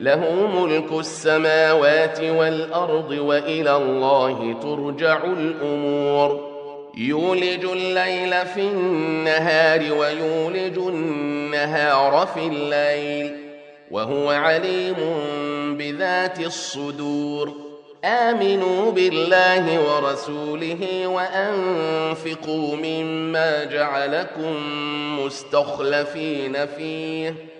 له ملك السماوات والأرض وإلى الله ترجع الأمور. يولج الليل في النهار ويولج النهار في الليل وهو عليم بذات الصدور. آمنوا بالله ورسوله وأنفقوا مما جعلكم مستخلفين فيه.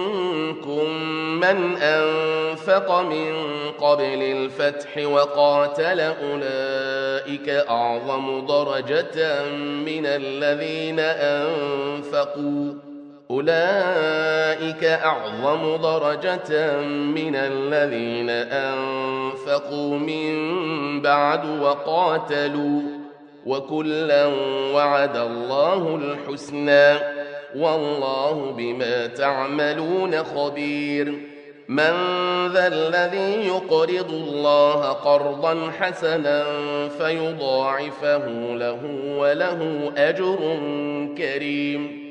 من أنفق من قبل الفتح وقاتل أولئك أعظم درجة من الذين أنفقوا. أولئك أعظم درجة من الذين أنفقوا من بعد وقاتلوا. وكلا وعد الله الحسنى والله بما تعملون خبير من ذا الذي يقرض الله قرضا حسنا فيضاعفه له وله أجر كريم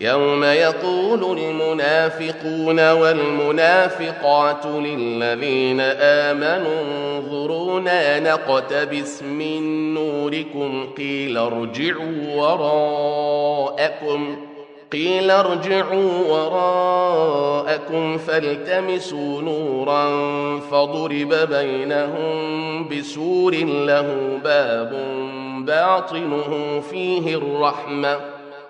يوم يقول المنافقون والمنافقات للذين آمنوا انظرونا نقتبس من نوركم قيل ارجعوا وراءكم قيل ارجعوا وراءكم فالتمسوا نورا فضرب بينهم بسور له باب باطنه فيه الرحمة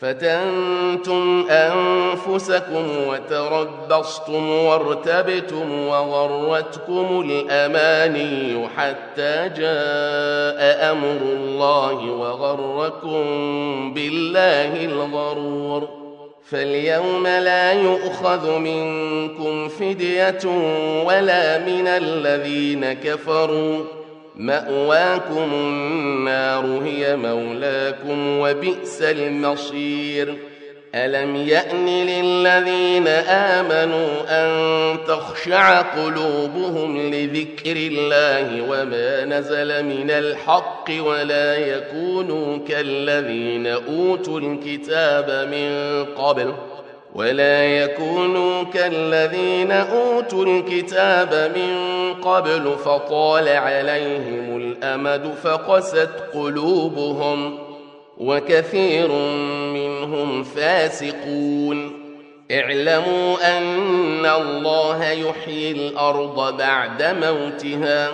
فتنتم أنفسكم وتربصتم وارتبتم وغرتكم الأماني حتى جاء أمر الله وغركم بالله الغرور. فاليوم لا يؤخذ منكم فدية ولا من الذين كفروا. مأواكم النار هي مولاكم وبئس المصير. ألم يأن للذين آمنوا أن تخشع قلوبهم لذكر الله وما نزل من الحق ولا يكونوا كالذين أوتوا الكتاب من قبل؟ ولا يكونوا كالذين أوتوا الكتاب من قبل فطال عليهم الأمد فقست قلوبهم وكثير منهم فاسقون. اعلموا أن الله يحيي الأرض بعد موتها.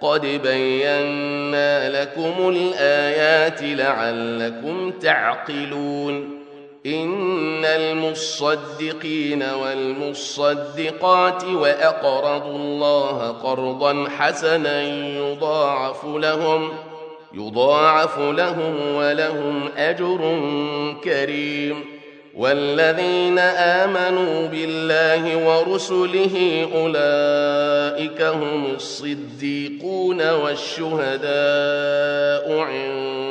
قد بينا لكم الآيات لعلكم تعقلون. إن المصدقين والمصدقات وأقرضوا الله قرضا حسنا يضاعف لهم ۖ يضاعف لهم ولهم أجر كريم. والذين آمنوا بالله ورسله أولئك هم الصديقون والشهداء عند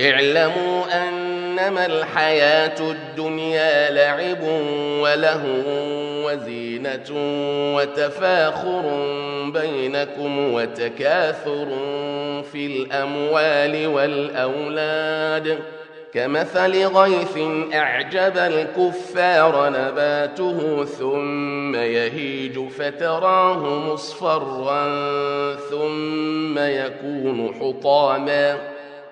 اعلموا أنما الحياة الدنيا لعب وله وزينة وتفاخر بينكم وتكاثر في الأموال والأولاد. كمثل غيث أعجب الكفار نباته ثم يهيج فتراه مصفرا ثم يكون حطاما.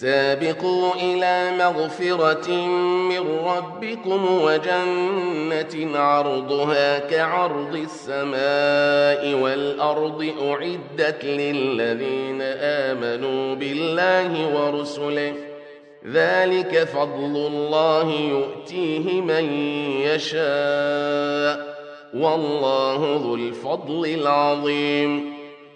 سابقوا إلى مغفرة من ربكم وجنة عرضها كعرض السماء والأرض أعدت للذين آمنوا بالله ورسله. ذلك فضل الله يؤتيه من يشاء. والله ذو الفضل العظيم.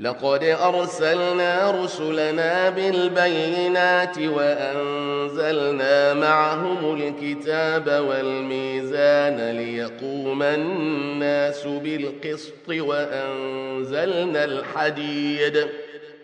لقد أرسلنا رسلنا بالبينات وأنزلنا معهم الكتاب والميزان ليقوم الناس بالقسط وأنزلنا الحديد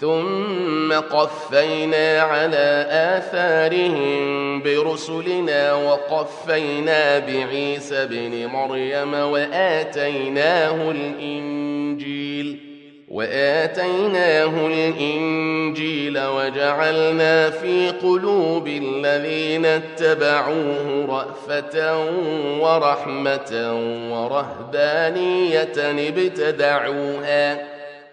ثم قفينا على آثارهم برسلنا وقفينا بعيسى بن مريم وآتيناه الإنجيل وآتيناه الإنجيل وجعلنا في قلوب الذين اتبعوه رأفة ورحمة ورهبانية ابتدعوها